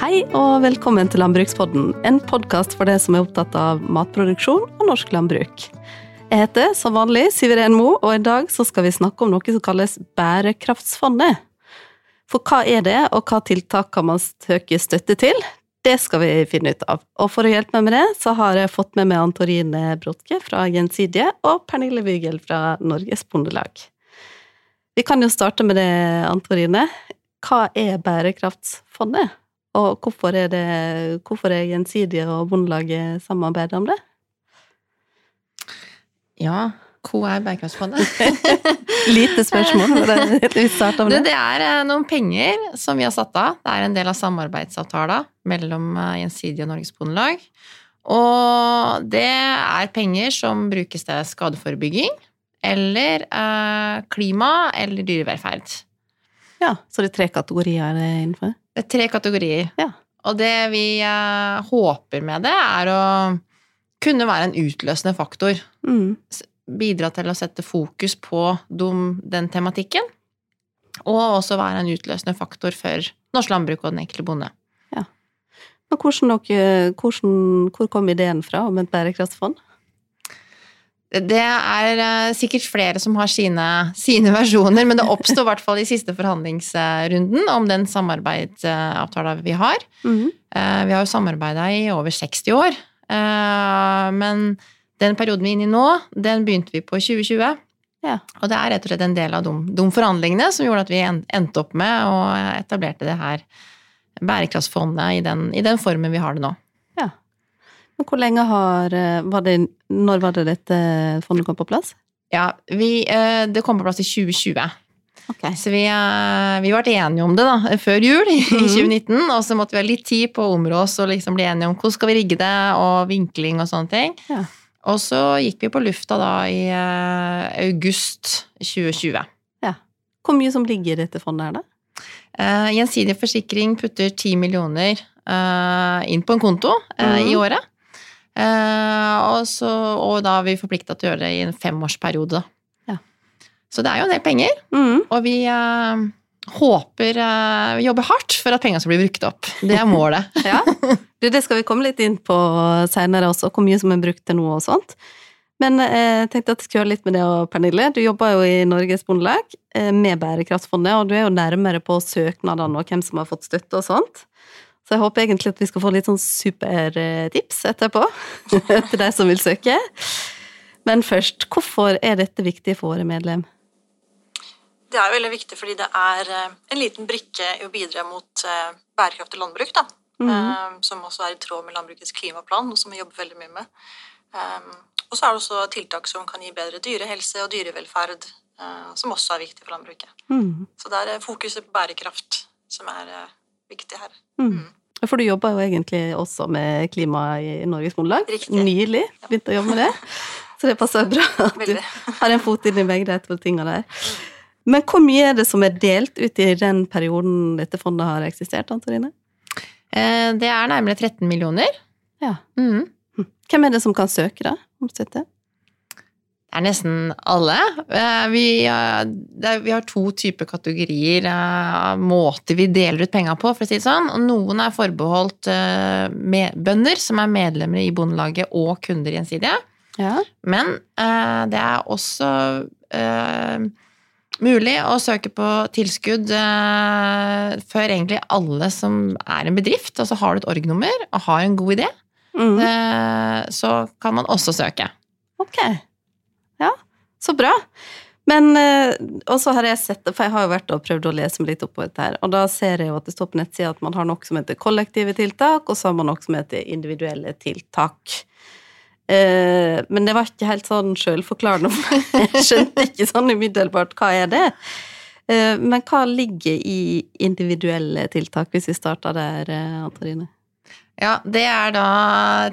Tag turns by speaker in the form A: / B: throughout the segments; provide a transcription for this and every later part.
A: Hei og velkommen til Landbrukspodden, en podkast for deg som er opptatt av matproduksjon og norsk landbruk. Jeg heter som vanlig Siveren Mo, og i dag skal vi snakke om noe som kalles Bærekraftsfondet. For hva er det, og hva tiltak kan man søke støtte til? Det skal vi finne ut av. Og for å hjelpe meg med det, så har jeg fått med meg Antorine Brodtke fra Gjensidige og Pernille Wygel fra Norges Bondelag. Vi kan jo starte med det, Antorine. Hva er Bærekraftsfondet? Og hvorfor er, det, hvorfor er Gjensidige og Bondelaget samarbeidet om det?
B: Ja, hvor er Bærekraftsfondet?
A: Lite spørsmål. Vi starter med
B: det,
A: det.
B: det er eh, noen penger som vi har satt av. Det er en del av samarbeidsavtala mellom eh, Gjensidige og Norges Bondelag. Og det er penger som brukes til skadeforebygging eller eh, klima eller dyrevelferd.
A: Ja, Så det er tre kategorier det er innenfor?
B: Det er tre kategorier.
A: Ja.
B: Og det vi eh, håper med det, er å kunne være en utløsende faktor.
A: Mm.
B: Bidra til å sette fokus på dom, den tematikken. Og også være en utløsende faktor for norsk landbruk og den enkelte bonde.
A: Men hvordan dere, hvordan, hvor kom ideen fra om et bærekraftsfond?
B: Det er eh, sikkert flere som har sine, sine versjoner, men det oppsto i hvert fall i siste forhandlingsrunden om den samarbeidsavtalen vi har. Mm Vi har jo samarbeida i over 60 år, eh, men den perioden vi er inne i nå, den begynte vi på 2020.
A: Ja.
B: Og det er rett og slett en del av de, de forhandlingene som gjorde at vi endte opp med og etablerte det her bærekraftsfondet i den, i den formen vi har det nå.
A: Men hvor lenge har eh, var det, Når var det dette fondet kom på plass?
B: Ja, vi, eh, det kom på plass i 2020.
A: Okay.
B: Så vi, eh, vi ble enige om det da, før jul i
A: Mhm.
B: 2019, og så måtte vi ha litt tid på å områ oss og liksom bli enige om hvordan skal vi rigge det, og vinkling og sånne ting.
A: Ja.
B: Og så gikk vi på lufta da i august 2020.
A: Hvor mye som ligger i dette fondet her, da?
B: Eh, Gjensidig forsikring putter 10 millioner inn på en konto mm. i
A: Mhm.
B: året. Eh, og, så, og da er vi forplikta til å gjøre det i en femårsperiode.
A: Ja.
B: Så det er jo en del penger.
A: Mm.
B: Og vi eh, håper eh, Vi jobber hardt for at pengene skal bli brukt opp. Det er målet.
A: Ja. Du, det skal vi komme litt inn på seinere også, hvor mye som er brukt til noe og sånt. Men eh, jeg tenkte at jeg skulle høre litt med det og Pernille. Du jobber jo i Norges Bondelag med Bærekraftsfondet, og du er jo nærmere på søknadene og hvem som har fått støtte og sånt. Så jeg håper egentlig at vi skal få litt sånn supertips etterpå til de som vil søke. Men først, hvorfor er dette viktig for våre medlem?
C: Det er jo veldig viktig fordi det er eh, en liten brikke i å bidra mot eh, bærekraftig landbruk, da. Mm. Som også er i tråd med landbrukets klimaplan, og som vi jobber veldig mye med. Og så er det også tiltak som kan gi bedre dyrehelse og dyrevelferd, eh, som også er viktig for landbruket.
A: Mm.
C: Så det er fokuset på bærekraft som er viktig her.
A: Mm. For du jobber jo egentlig også med klima i Norges Bondelag. Nylig begynte å jobbe med det. Så det passer bra at du har en fot inn i begge de to tingene der. Men hvor mye er det som er delt ut i den perioden dette fondet har eksistert, Antorine?
B: Eh, det er nærmere 13 millioner.
A: Ja.
B: Mm.
A: Hvem er det som kan søke, da? Om støtte?
B: Det er nesten alle. Eh, Vi, eh, vi har to typer kategorier av måter vi deler ut penger på, for å si det sånn. Og noen er forbeholdt eh, bønder som er medlemmer i Bondelaget og kunder gjensidige.
A: Ja.
B: Men eh, det er også eh, mulig å søke på tilskudd eh, for egentlig alle som er en bedrift. Altså har du et org-nummer og har en god idé,
A: Mm.
B: eh, så kan man også søke.
A: Ok. Så bra. Men eh, Og så har jeg sett det, for jeg har jo vært og prøvd å lese meg litt opp på dette her, og da ser jeg jo at det står på nettsida at man har noe som heter kollektive tiltak, og så har man noe som heter individuelle tiltak. Eh, men det var ikke helt sånn sjølforklarende, for jeg skjønte ikke sånn umiddelbart hva er det. Eh, men hva ligger i individuelle tiltak, hvis vi starter der, Antarine?
B: Ja, det er da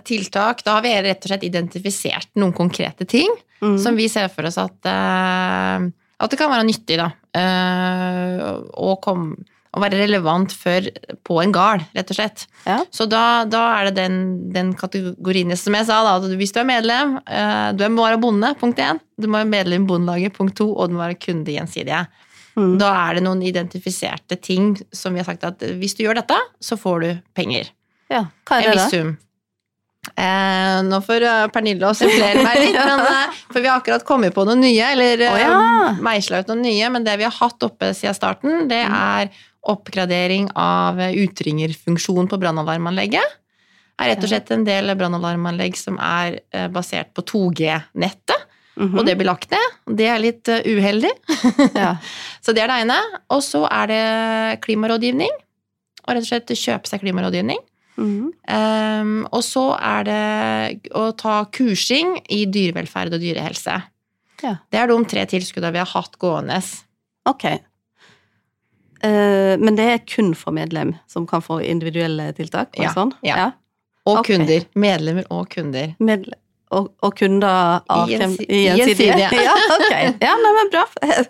B: tiltak. Da har vi rett og slett identifisert noen konkrete ting
A: Mm.
B: som vi ser for oss at, eh, at det kan være nyttig, da. Eh, å, komme, å være relevant for, på en gard, rett og slett.
A: Ja.
B: Så da, da er det den, den kategorien som jeg sa, da. At hvis du er medlem, eh, du må være bonde, punkt én. Du må være medlem i Bondelaget, punkt to, og du må være kunde gjensidige.
A: Mm.
B: Da er det noen identifiserte ting som vi har sagt at hvis du gjør dette, så får du penger.
A: Ja, hva er det
B: viss
A: da?
B: sum. Eh, nå får eh, Pernille også supplere meg litt, men, eh, for vi har akkurat kommet på noe nye, eller eh,
A: ja.
B: meisla ut noe nye, men det vi har hatt oppe siden starten, det
A: Mm.
B: er oppgradering av utringerfunksjon på brannalarmanlegget. Det er rett og slett en del brannalarmanlegg som er basert på 2G-nettet,
A: Mhm.
B: og det blir lagt ned. Det er litt uheldig.
A: ja.
B: Så det er det ene. Og så er det klimarådgivning. Og rett og slett kjøpe seg klimarådgivning.
A: Mhm.
B: Um, og så er det å ta kursing i dyrevelferd og dyrehelse.
A: Ja.
B: Det er de tre tilskuddene vi har hatt gående.
A: Ok. Uh, men det er kun for medlem som kan få individuelle tiltak?
B: Ja,
A: Sånn?
B: ja. Og
A: okay.
B: kunder. Medlemmer og kunder.
A: Medle og, og kunder av i Gjensidige? ja, ok. Ja, nei, men bra.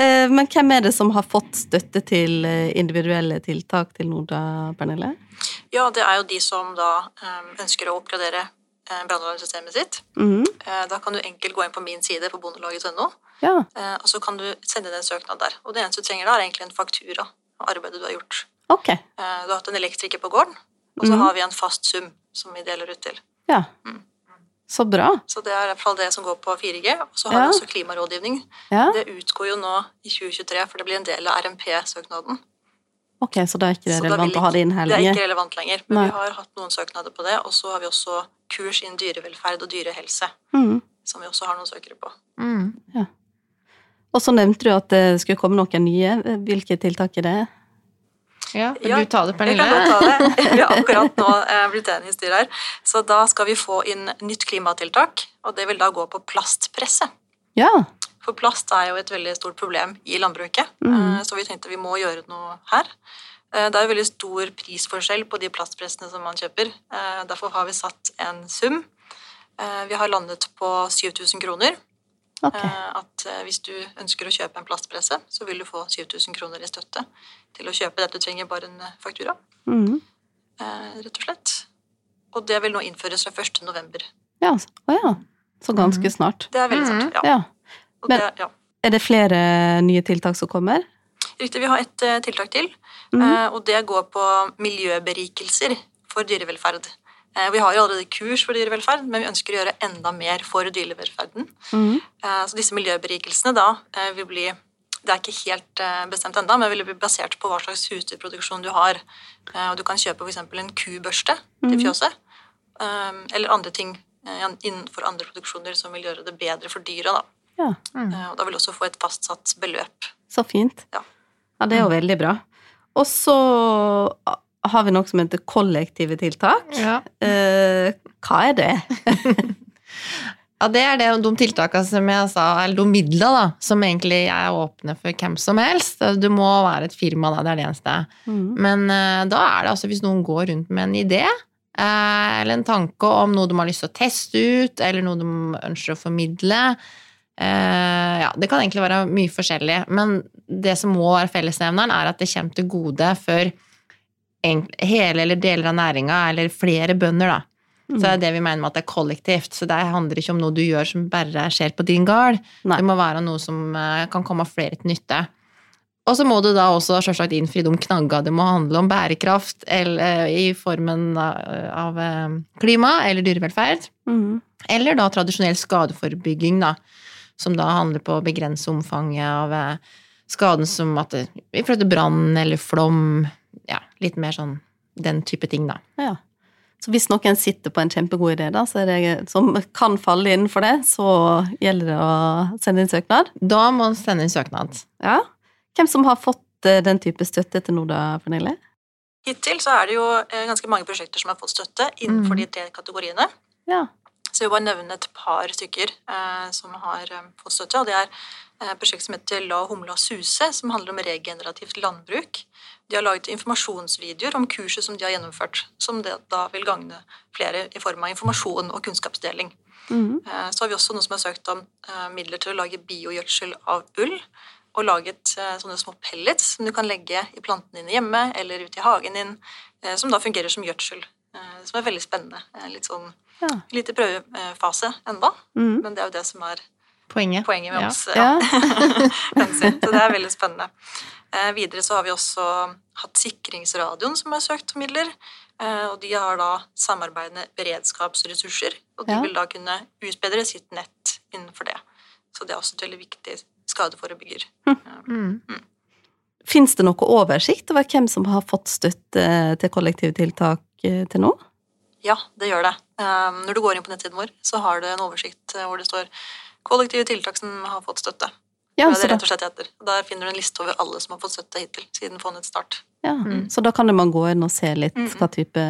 A: Eh, Men hvem er det som har fått støtte til eh, individuelle tiltak til Noda, Pernille?
C: Ja, det er jo de som da eh, ønsker å oppgradere brannvernsystemet sitt.
A: Mm
C: Eh, Da kan du enkelt gå inn på min side på bondelaget.no,
A: Ja.
C: eh, og så kan du sende inn en søknad der. Og det eneste du trenger da, er egentlig en faktura av arbeidet du har gjort.
A: Ok.
C: Eh, Du har hatt en elektriker på gården, og så
A: Mhm.
C: har vi en fast sum som vi deler ut til.
A: Ja.
C: Mm.
A: Så bra.
C: Så det er i hvert fall det som går på 4G. Og så har
A: Ja.
C: vi også klimarådgivning.
A: Ja.
C: Det utgår jo nå i 2023, for det blir en del av RMP-søknaden.
A: Ok, så da er ikke det
C: Så
A: relevant
C: ikke,
A: å ha det inn her lenger?
C: Det er ikke relevant lenger, men
A: Nei.
C: vi har hatt noen søknader på det. Og så har vi også kurs innen dyrevelferd og dyrehelse,
A: mm.
C: som vi også har noen søkere på.
B: Mm.
A: Og så nevnte du at det skulle komme noen nye. Hvilke tiltak er det?
B: Ja, vil
C: Ja,
B: du ta det,
C: Jeg
B: Pernille?
C: kan godt ta det. Vi har akkurat nå eh, blitt enige i styret her. Så da skal vi få inn nytt klimatiltak, og det vil da gå på plastpresse.
A: Ja.
C: For plast er jo et veldig stort problem i landbruket,
A: Mhm.
C: eh, så vi tenkte vi må gjøre noe her. Eh, Det er jo veldig stor prisforskjell på de plastpressene som man kjøper. eh, Derfor har vi satt en sum. Eh, Vi har landet på 7000 kroner.
A: Ok.
C: Eh, At eh, hvis du ønsker å kjøpe en plastpresse, så vil du få 7000 kroner i støtte til å kjøpe det. Du trenger bare en eh, faktura,
A: mm.
C: eh, rett og slett. Og det vil nå innføres fra 1. november.
A: Ja. Å ja. Så ganske snart.
C: Det er veldig
B: Mhm.
C: snart. Ja.
A: Ja. Men-
C: det, ja.
A: Er det flere nye tiltak som kommer?
C: Riktig, vi har et tiltak til,
A: Mm.
C: eh, og det går på miljøberikelser for dyrevelferd. Eh, Vi har jo allerede kurs for dyrevelferd, men vi ønsker å gjøre enda mer for dyrevelferden.
A: Mhm.
C: Eh, Så disse miljøberikelsene da eh, vil bli Det er ikke helt bestemt ennå, men vil bli basert på hva slags husdyrproduksjon du har. Eh, Og du kan kjøpe f.eks. en kubørste til
A: Mhm.
C: fjøset, mm. eller andre ting innenfor andre produksjoner som vil gjøre det bedre for dyra. Da.
A: Ja.
B: Mm.
C: Eh, Og da vil du også få et fastsatt beløp.
A: Så fint.
C: Ja.
A: Ja, det er jo veldig bra. Og så har vi noe som heter kollektive tiltak.
B: Ja.
A: Eh, hva er det?
B: Ja, det er det, de tiltakene som jeg sa, eller de midlene da, som egentlig er åpne for hvem som helst. Du må være et firma, da, det er det eneste.
A: Mm.
B: Men eh, da er det altså hvis noen går rundt med en idé, eh, eller en tanke om noe de har lyst til å teste ut, eller noe de ønsker å formidle. Eh, ja, det kan egentlig være mye forskjellig, men det som må være fellesnevneren, er at det kommer til gode for hele eller deler av næringa, eller flere bønder, da. Så det er det vi mener med at det er kollektivt. Så det handler ikke om noe du gjør som bare skjer på din gard.
A: Nei.
B: Det må være noe som eh, kan komme flere til nytte. Og så må du da også selvsagt innfri de knagga. Det må handle om bærekraft eller, eh, i formen av, av eh, klima eller dyrevelferd.
A: Mm.
B: Eller da tradisjonell skadeforebygging, da. Som da handler på å begrense omfanget av eh, skaden som at det, til brann eller flom. Ja, litt mer sånn den type ting, da.
A: Ja. Så hvis noen sitter på en kjempegod idé da, så er det, som kan falle innenfor det, så gjelder det å sende inn søknad?
B: Da må man sende inn søknad.
A: Ja. Hvem som har fått eh, den type støtte til Noda, Pernille?
C: Hittil så er det jo eh, ganske mange prosjekter som har fått støtte innenfor
B: Mm.
C: de tre kategoriene.
A: Ja.
C: Så jeg vil bare nevne et par stykker eh, som har eh, fått støtte. og Det er prosjekt som heter La humla suse, som handler om regenerativt landbruk. De har laget informasjonsvideoer om kurset som de har gjennomført, som det da vil gagne flere i form av informasjon og kunnskapsdeling.
A: Mm
C: -hmm. Så har vi også noen som har søkt om eh, midler til å lage biogjødsel av ull. Og laget eh, sånne små pellets som du kan legge i plantene dine hjemme eller ute i hagen din, eh, som da fungerer som gjødsel. eh, Som er veldig spennende. Eh, Litt sånn
A: Ja.
C: lite prøvefase enda,
A: Mhm.
C: men det er jo det som er
B: Poenget.
C: poenget med
B: Ja.
C: oss. Ja.
A: Ja.
C: Så det er veldig spennende. Eh, videre så har vi også hatt Sikringsradioen som har søkt om midler. Eh, og de har da samarbeidende beredskapsressurser, og de
A: Ja.
C: vil da kunne utbedre sitt nett innenfor det. Så det er også et veldig viktig skadeforebygger.
B: Mm.
A: Fins det noe oversikt over hvem som har fått støtte til kollektivtiltak eh, til nå?
C: Ja, det gjør det. Eh, Når du går inn på nettsiden vår, så har du en oversikt eh, hvor det står kollektive tiltak som har fått støtte.
A: Ja,
C: det er rett og slett heter. Der finner du en liste over alle som har fått støtte hittil siden fondets start.
A: ja.
B: Mm.
A: så da kan man gå inn og se litt
C: Mm.
A: hva type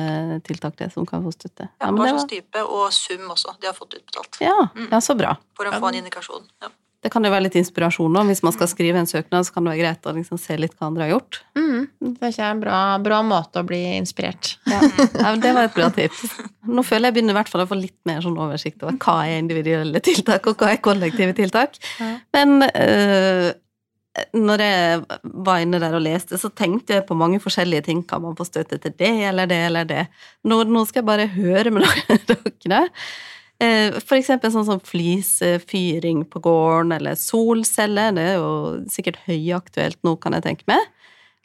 A: tiltak det er som kan få støtte.
C: Ja,
A: men
C: hva slags type, og sum også. De har fått utbetalt.
A: ja,
C: Mm.
A: ja, så bra.
C: For å få en indikasjon. Ja.
A: Det kan jo være litt inspirasjon nå. Hvis man skal skrive en søknad, så kan det være greit å liksom se litt hva andre har gjort.
B: Mm. Det er ikke en bra, bra måte å bli inspirert.
A: Ja. ja, Det var et bra tips. Nå føler jeg begynner i hvert fall å få litt mer sånn oversikt over hva er individuelle tiltak, og hva er kollektive tiltak.
B: Ja.
A: Men øh, når jeg var inne der og leste, så tenkte jeg på mange forskjellige ting. Kan man få støtte til det eller det eller det? Nå, nå skal jeg bare høre med dere. Eh, For eksempel sånn som flisfyring på gården, eller solceller. Det er jo sikkert høyaktuelt nå, kan jeg tenke meg.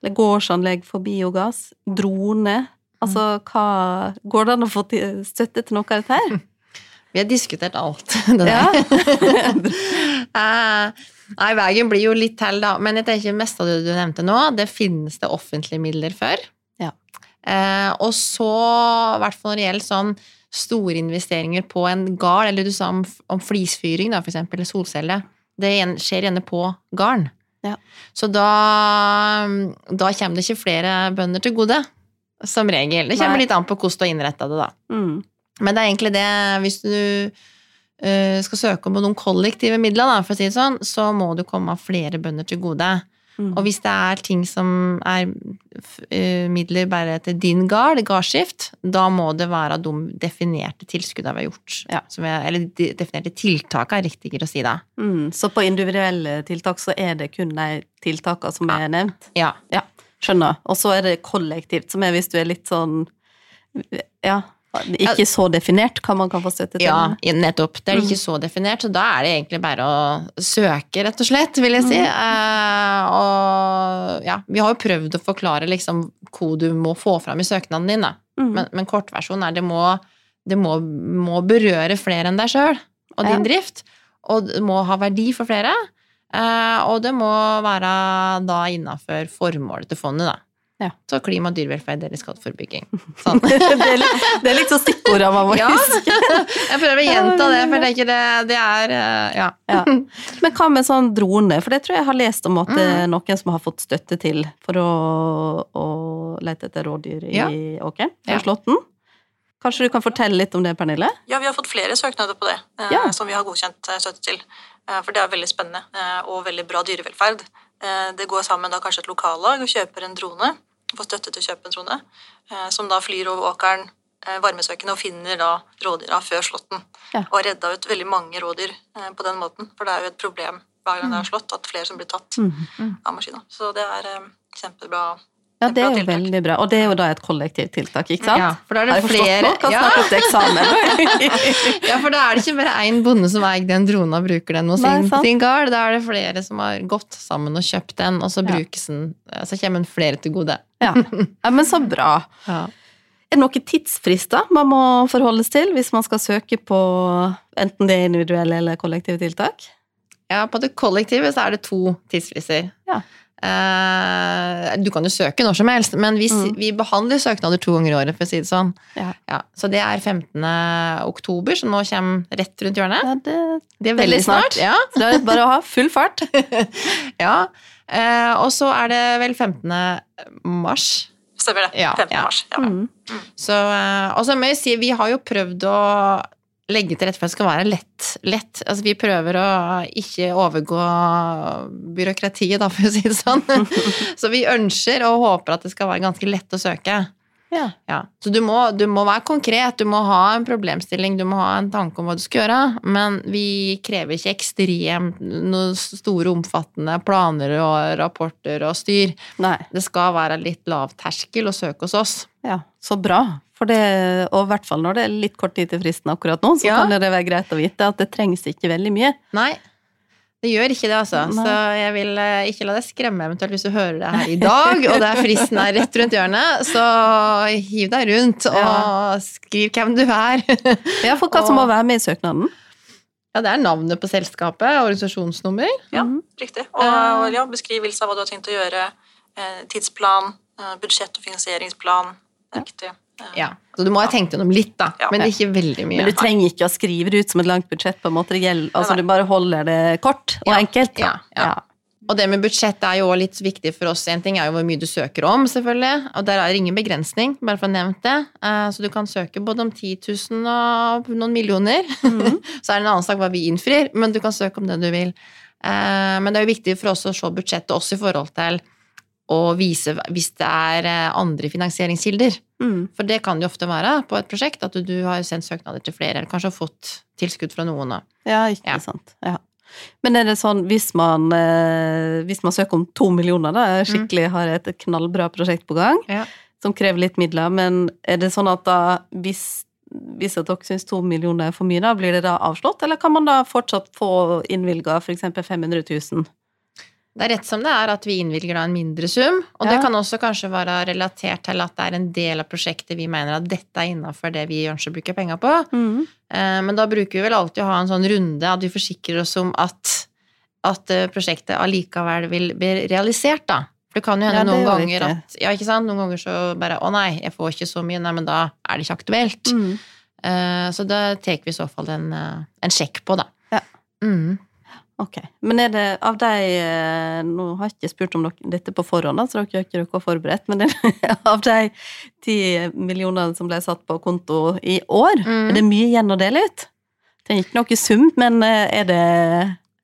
A: Eller gårdsanlegg for biogass. Drone. Altså, hva Går det an å få støtte til noe av dette her?
B: Vi har diskutert alt. Det der.
A: Ja.
B: Eh, Nei, veien blir jo litt til, da. Men jeg tenker mest av det du nevnte nå, det finnes det offentlige midler for.
A: Ja.
B: Eh, og så, i hvert fall når det gjelder sånn store investeringer på en gard, eller du sa om, om flisfyring, da, for eksempel, eller solcelle, det skjer gjerne på garden.
A: Ja.
B: Så da, da kommer det ikke flere bønder til gode, som regel. Det kommer
A: Nei.
B: litt an på hvordan du har innretta det, da.
A: Mm.
B: Men det er egentlig det, hvis du eh, skal søke om noen kollektive midler, da, for å si det sånn, så må du komme flere bønder til gode.
A: Mm.
B: Og hvis det er ting som er eh, midler bare til din gard, gardskift, da må det være de definerte tilskuddene vi har gjort.
A: Ja.
B: Som er, eller de definerte tiltakene, er riktigere å si da.
A: Mm. Så på individuelle tiltak så er det kun de tiltakene som er nevnt?
B: Ja.
A: Ja, skjønner. Og så er det kollektivt, som er hvis du er litt sånn Ja, ikke så definert hva man kan få støtte til.
B: Ja, nettopp. Det er
A: Mm.
B: ikke så definert, så da er det egentlig bare å søke, rett og slett, vil jeg si.
A: Mm.
B: Eh, og ja, vi har jo prøvd å forklare liksom hva du må få fram i søknaden din, da.
A: Mm.
B: Men, men kortversjonen er det må, det må, må berøre flere enn deg sjøl og din
A: Ja.
B: drift. Og det må ha verdi for flere. eh, og det må være da innafor formålet til fondet, da.
A: Ja.
B: Så klima, dyrevelferd eller skadeforebygging. Sånn.
A: det, er litt, det er litt så stikkorda man må
B: Ja.
A: huske.
B: Jeg prøver å gjenta det, for det er det Det er eh, Ja.
A: Ja. Men hva med sånn drone? For det tror jeg har lest om at det
B: Mm.
A: er noen som har fått støtte til for å, å lete etter rådyr i
B: Ja.
A: åkeren
B: Ja.
A: Slåtten. Kanskje du kan fortelle litt om det, Pernille?
C: Ja, vi har fått flere søknader på det, eh,
A: Ja.
C: som vi har godkjent eh, støtte til. Eh, for det er veldig spennende eh, og veldig bra dyrevelferd. Eh, det går sammen da kanskje et lokallag og kjøper en drone, får støtte til å kjøpe en drone, eh, som da flyr over åkeren eh, varmesøkende og finner da rådyra før slåtten.
A: Ja.
C: Og har redda ut veldig mange rådyr eh, på den måten, for det er jo et problem hver gang det er slått, at flere som blir tatt
A: Mm.
C: av maskina. Så det er kjempebra.
A: Ja, det er jo veldig bra. Og det er jo da et kollektivt tiltak, ikke sant?
B: Ja, for da er det
A: Har
B: flere
A: nå?
B: Ja. ja, for da er det ikke bare én bonde som eier den dronen og bruker den hos
A: Nei,
B: sin, sin gard. Da er det flere som har gått sammen og kjøpt den, og så
A: Ja.
B: den Så kommer den flere til gode.
A: Ja. ja, men så bra.
B: Ja.
A: Er det noen tidsfrister man må forholdes til hvis man skal søke på enten det individuelle eller kollektive tiltak?
B: ja, på det kollektive så er det to tidsfrister.
A: Ja.
B: Uh, du kan jo søke når som helst, men vi,
A: Mm.
B: vi behandler søknader to ganger i året, for å si det sånn.
A: Ja.
B: så det er 15. oktober, som nå kommer rett rundt hjørnet.
A: Ja, det,
B: Det er
A: veldig
B: veldig snart.
A: snart.
B: Ja.
A: så det er bare å ha full fart.
B: ja. Eh, og så er det vel 15. mars.
C: Stemmer det.
B: Ja,
C: 15.
B: ja.
C: mars. Ja.
A: Mm.
B: Så, eh, og så må jeg si, vi har jo prøvd å legge til rette for at det skal være lett. lett. Altså, vi prøver å ikke overgå byråkratiet, da, for å si det sånn. så vi ønsker og håper at det skal være ganske lett å søke.
A: Ja.
B: Ja. Så du må, du må være konkret, du må ha en problemstilling, du må ha en tanke om hva du skal gjøre, men vi krever ikke ekstremt noen store, omfattende planer og rapporter og styr.
A: Nei.
B: Det skal være litt lav terskel å søke hos oss.
A: Ja, så bra. Det, og i hvert fall når det er litt kort tid til fristen akkurat nå, så
B: Ja.
A: kan det være greit å vite at det trengs ikke veldig mye.
B: Nei, Det gjør ikke det, altså.
A: Nei.
B: Så jeg vil eh, ikke la deg skremme eventuelt hvis du hører det her i dag, og det er fristen er rett rundt hjørnet. Så hiv deg rundt og
A: Ja.
B: skriv hvem du er.
A: Ja, for hva som må være med i søknaden?
B: Ja, det er navnet på selskapet, organisasjonsnummer.
C: Ja,
A: Mhm.
C: riktig. Og, og ja, beskrivelse av hva du har tenkt å gjøre. Eh, tidsplan, eh, budsjett- og finansieringsplan. Riktig. Eh,
B: Ja. Så du må ha tenkt gjennom litt, da.
C: Ja.
B: Men ikke veldig mye.
A: Men du trenger ikke å skrive det ut som et langt budsjett, på en måte. Altså, du bare holder det kort og
B: Ja.
A: enkelt.
B: Ja, ja. Og det med budsjett er jo også litt viktig for oss. En ting er jo hvor mye du søker om, selvfølgelig. Og der er det ingen begrensning, bare for å ha nevnt det. Eh, Så du kan søke både om 10 000 og noen millioner.
A: Mm.
B: Så er det en annen sak hva vi innfrir, men du kan søke om det du vil. Eh, Men det er jo viktig for oss å se budsjettet også i forhold til å vise hvis det er eh, andre finansieringskilder.
A: Mm.
B: For det kan det jo ofte være på et prosjekt, at du har sendt søknader til flere, eller kanskje har fått tilskudd fra noen.
A: Ja, ikke
B: Ja.
A: sant. Ja. Men er det sånn, hvis man, eh, hvis man søker om to millioner, da, skikkelig har et knallbra prosjekt på gang,
B: Ja.
A: som krever litt midler, men er det sånn at da, hvis, hvis dere syns to millioner er for mye, da blir det da avslått, eller kan man da fortsatt få innvilga f.eks. 500 000?
B: Det er rett som det er at vi innvilger da en mindre sum, og det kan også kanskje være relatert til at det er en del av prosjektet vi mener at dette er innafor det vi ønsker å bruke penger på. Mm. Men da bruker vi vel alltid å ha en sånn runde at vi forsikrer oss om at, at eh, prosjektet allikevel vil bli realisert, da. For det kan jo hende
A: Ja,
B: noen ganger at Ja, ikke sant. Noen ganger så bare Å nei, jeg får ikke så mye. Nei, men da er det ikke aktuelt.
A: Mm.
B: Eh, Så da tar vi i så fall en, eh, en sjekk på, da.
A: Ja.
B: Mm.
A: Ok. Men er det av de eh, Nå har jeg ikke spurt om dere, dette på forhånd, så dere har ikke dere forberedt, men det, av de ti millionene som ble satt på konto i år,
B: Mm.
A: er det mye igjen å dele ut? Trenger ikke noe sum, men eh, er det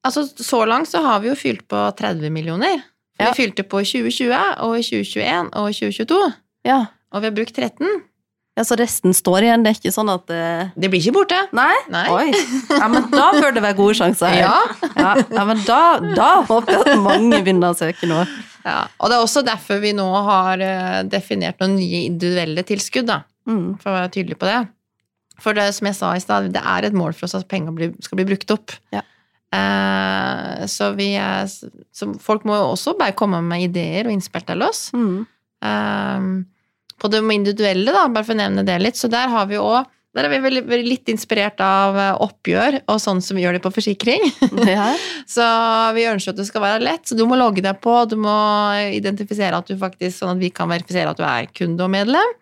B: Altså, så langt så har vi jo fylt på 30 millioner. For
A: Ja.
B: Vi fylte på i 2020 og i 2021 og i 2022.
A: Ja.
B: Og vi har brukt 13.
A: ja, så resten står igjen? Det er ikke sånn at eh,
B: Det blir ikke borte.
A: Nei?
B: Nei.
A: Ja, men da bør det være gode sjanser her.
B: Ja.
A: Ja, ja men da, da håper jeg at mange begynner å søke nå.
B: ja. Og det er også derfor vi nå har eh, definert noen nye individuelle tilskudd, da.
A: Mm.
B: For å være tydelig på det. For det som jeg sa i stad, det er et mål for oss at penger skal bli brukt opp.
A: Ja.
B: Eh, så vi er, så folk må jo også bare komme med ideer og innspill til oss.
A: Mm.
B: Um, på det individuelle, da, bare for å nevne det litt, så der har vi òg der er vi litt inspirert av eh, oppgjør og sånn som vi gjør det på forsikring.
A: Ja.
B: Så vi ønsker at det skal være lett, så du må logge deg på, du må identifisere at du faktisk, sånn at vi kan verifisere at du er kunde og medlem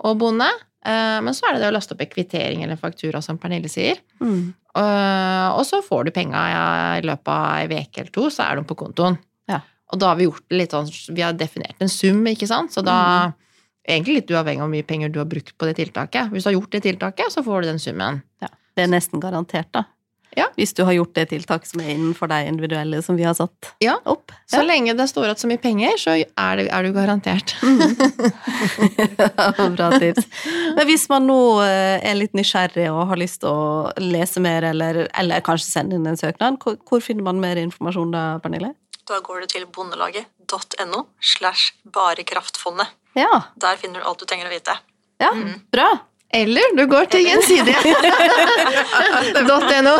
B: og bonde. Eh, Men så er det det å laste opp en kvittering eller faktura, som Pernille sier.
A: Mm.
B: Eh, Og så får du penga ja, i løpet av ei uke eller to, så er de på kontoen.
A: Ja.
B: Og da har vi gjort det litt sånn Vi har definert en sum, ikke sant, så da
A: Mm.
B: Egentlig litt uavhengig av hvor mye penger du har brukt på det tiltaket. Hvis du har gjort det tiltaket, så får du den summen.
A: Det er nesten garantert, da.
B: Ja.
A: Hvis du har gjort det tiltaket som er innenfor deg individuelle som vi har satt
B: Ja.
A: opp.
B: Så lenge det står igjen så mye penger, så er, det, er du garantert.
A: Bra tips. Men hvis man nå eh, er litt nysgjerrig og har lyst til å lese mer, eller, eller kanskje sende inn en søknad, hvor, hvor finner man mer informasjon da, Pernille?
C: Da går du til bondelaget.no slash barekraftfondet.
A: Ja,
C: Der finner du alt du trenger å vite.
A: ja bra.
B: Eller du går til gjensidige. .no.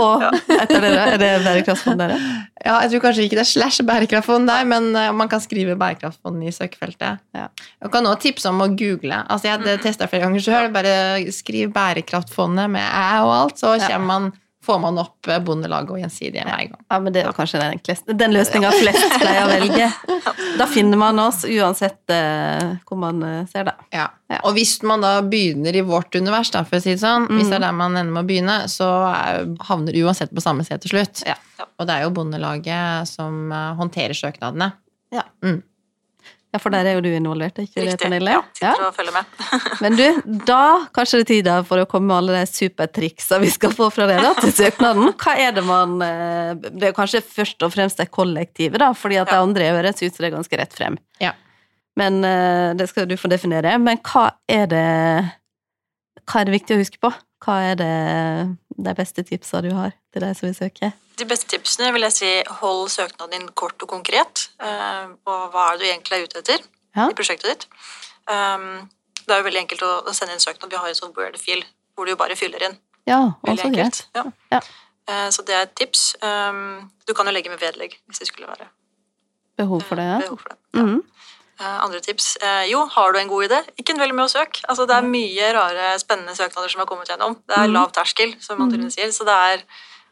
A: Og etter dere, er det bærekraftfond dere?
B: Ja, jeg tror kanskje ikke det er slash bærekraftfond der, men eh, man kan skrive bærekraftfond i søkefeltet.
A: Ja.
B: Jeg kan også tipse om å google. Altså, jeg hadde testa flere ganger sjøl. Bare skriv bærekraftfondet med æ og alt, så kommer man, får man opp eh, Bondelaget og Gjensidige med en gang.
A: Ja, men det var kanskje den enkleste. Den løsninga flest pleier å velge. Da finner man oss uansett eh, hvor man eh, ser det.
B: Ja.
A: Ja.
B: Og hvis man da begynner i vårt univers, da, for å si det sånn, hvis det er der man ender med å begynne, så er, havner du uansett på samme sted til slutt.
A: Ja.
B: Og det er jo Bondelaget som eh, håndterer søknadene.
A: Ja, for der er jo du involvert, ikke ikke det,
C: Riktig.
A: Pernille?
C: Ja, sitter og følger med.
A: Men du, da kanskje det er tid da for å komme med alle de supertriksa vi skal få fra dere til søknaden. Hva er det man eh, Det er kanskje først og fremst det kollektive, da, fordi at det
C: de
A: andre høres ut som det er ganske rett frem.
B: Ja.
A: Men eh, det skal du få definere. Men hva er det Hva er det viktig å huske på? Hva er det de beste tipsa du har til de som vil søke?
C: De beste tipsene vil jeg si hold søknaden din kort og konkret. På Og hva er det du egentlig er ute etter
A: Ja.
C: i prosjektet ditt. Um, Det er jo veldig enkelt å sende inn søknad. Vi har jo sånn Word-fil hvor du bare fyller inn.
A: Ja, også greit.
C: Ja.
A: Ja.
C: Eh, Så det er et tips. Du kan jo legge med vedlegg hvis det skulle være
A: Behov for det,
C: eh, behov for det. Ja.
A: Mhm.
C: Eh, Andre tips. eh, Jo, har du en god idé, ikke vel med å søke. Altså, det er mye rare, spennende søknader som har kommet gjennom. Det er
A: Mhm.
C: lav terskel, som man
A: Mhm.
C: mm. sier, så det er, eh,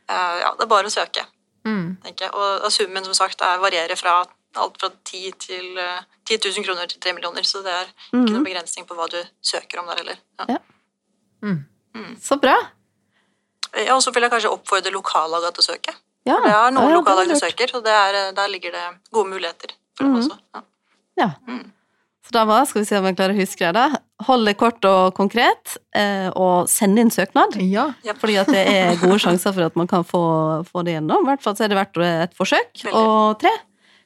C: ja, det er bare å søke.
B: Mm.
C: tenker jeg. Og, og summen som sagt er, varierer fra alt fra 10 til eh, 10 000 kroner til 3 millioner, så det er ikke
A: Mhm.
C: noen begrensning på hva du søker om der heller. Ja.
B: Mm.
A: Så bra.
C: Ja, og så vil jeg kanskje oppfordre lokallaget til å søke.
A: Ja,
C: det er noen
A: ja,
C: lokallag som søker, så det er, eh, der ligger det gode muligheter for dem
A: Mhm.
C: også. Ja.
A: Så da var, skal vi se om jeg klarer å huske det, da. Hold det kort og konkret, eh, og send inn søknad.
B: Ja.
A: Fordi at det er gode sjanser for at man kan få, få det gjennom. I hvert fall så er det verdt et forsøk.
C: Veldig.
A: Og tre,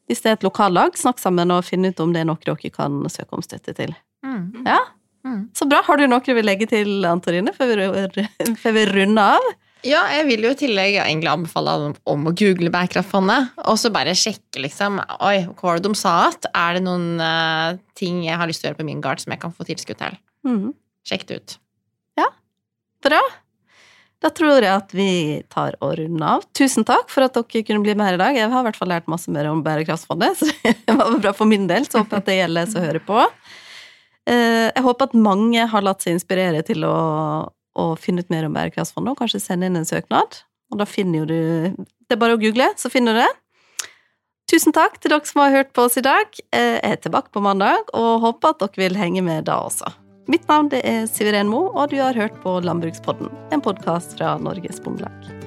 A: hvis det er et lokallag, snakk sammen og finn ut om det er noe dere kan søke om støtte til.
B: Mm.
A: Ja,
B: Mm.
A: Så bra. Har du noe du vil legge til, Antorine, før vi, før vi runder av?
B: Ja, jeg vil jo i tillegg egentlig anbefale alle om å google Bærekraftfondet, og så bare sjekke, liksom Oi, hva var det de sa at? Er det noen uh, ting jeg har lyst til å gjøre på min gard som jeg kan få tilskudd til?
A: Mm.
B: Sjekk det ut.
A: Ja, Bra. Da tror jeg at vi tar og runder av. Tusen takk for at dere kunne bli med her i dag. Jeg har i hvert fall lært masse mer om Bærekraftfondet, så det var bra for min del. Så håper jeg at det gjelder som hører på. Eh, Jeg håper at mange har latt seg inspirere til å, å finne ut mer om Bærekraftsfondet, og kanskje sende inn en søknad. Og da finner jo du Det er bare å google, så finner du det. Tusen takk til dere som har hørt på oss i dag. Eh, Jeg er tilbake på mandag, og håper at dere vil henge med da også. Mitt navn det er Siveren Mo, og du har hørt på Landbrukspodden, en podkast fra Norges Bondelag.